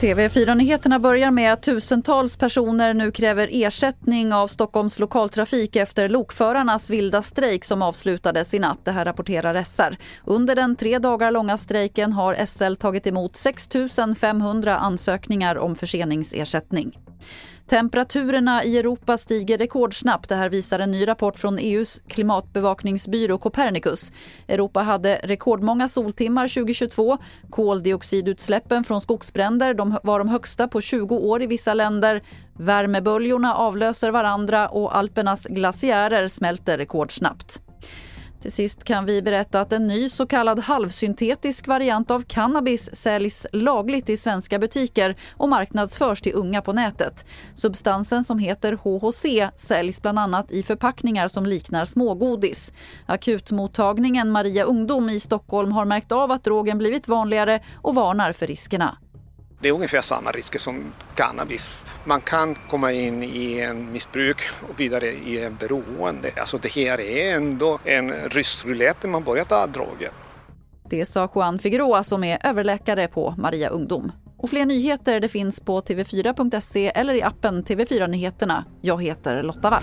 TV4-nyheterna börjar med att tusentals personer nu kräver ersättning av Stockholms lokaltrafik efter lokförarnas vilda strejk som avslutades i natt. Det här rapporterar SR. Under den tre dagar långa strejken har SL tagit emot 6 500 ansökningar om förseningsersättning. Temperaturerna i Europa stiger rekordsnabbt. Det här visar en ny rapport från EUs klimatbevakningsbyrå Copernicus. Europa hade rekordmånga soltimmar 2022. Koldioxidutsläppen från skogsbränder de var de högsta på 20 år i vissa länder. Värmeböljorna avlöser varandra och Alpernas glaciärer smälter rekordsnabbt. Till sist kan vi berätta att en ny så kallad halvsyntetisk variant av cannabis säljs lagligt i svenska butiker och marknadsförs till unga på nätet. Substansen som heter HHC säljs bland annat i förpackningar som liknar smågodis. Akutmottagningen Maria Ungdom i Stockholm har märkt av att drogen blivit vanligare och varnar för riskerna. Det är ungefär samma risker som cannabis. Man kan komma in i en missbruk och vidare i en beroende. Alltså det här är ändå en rysk roulette när man börjar ta droger. Det sa Juan Figueroa som är överläkare på Maria Ungdom. Och fler nyheter det finns på tv4.se eller i appen TV4 Nyheterna. Jag heter Lotta Wall.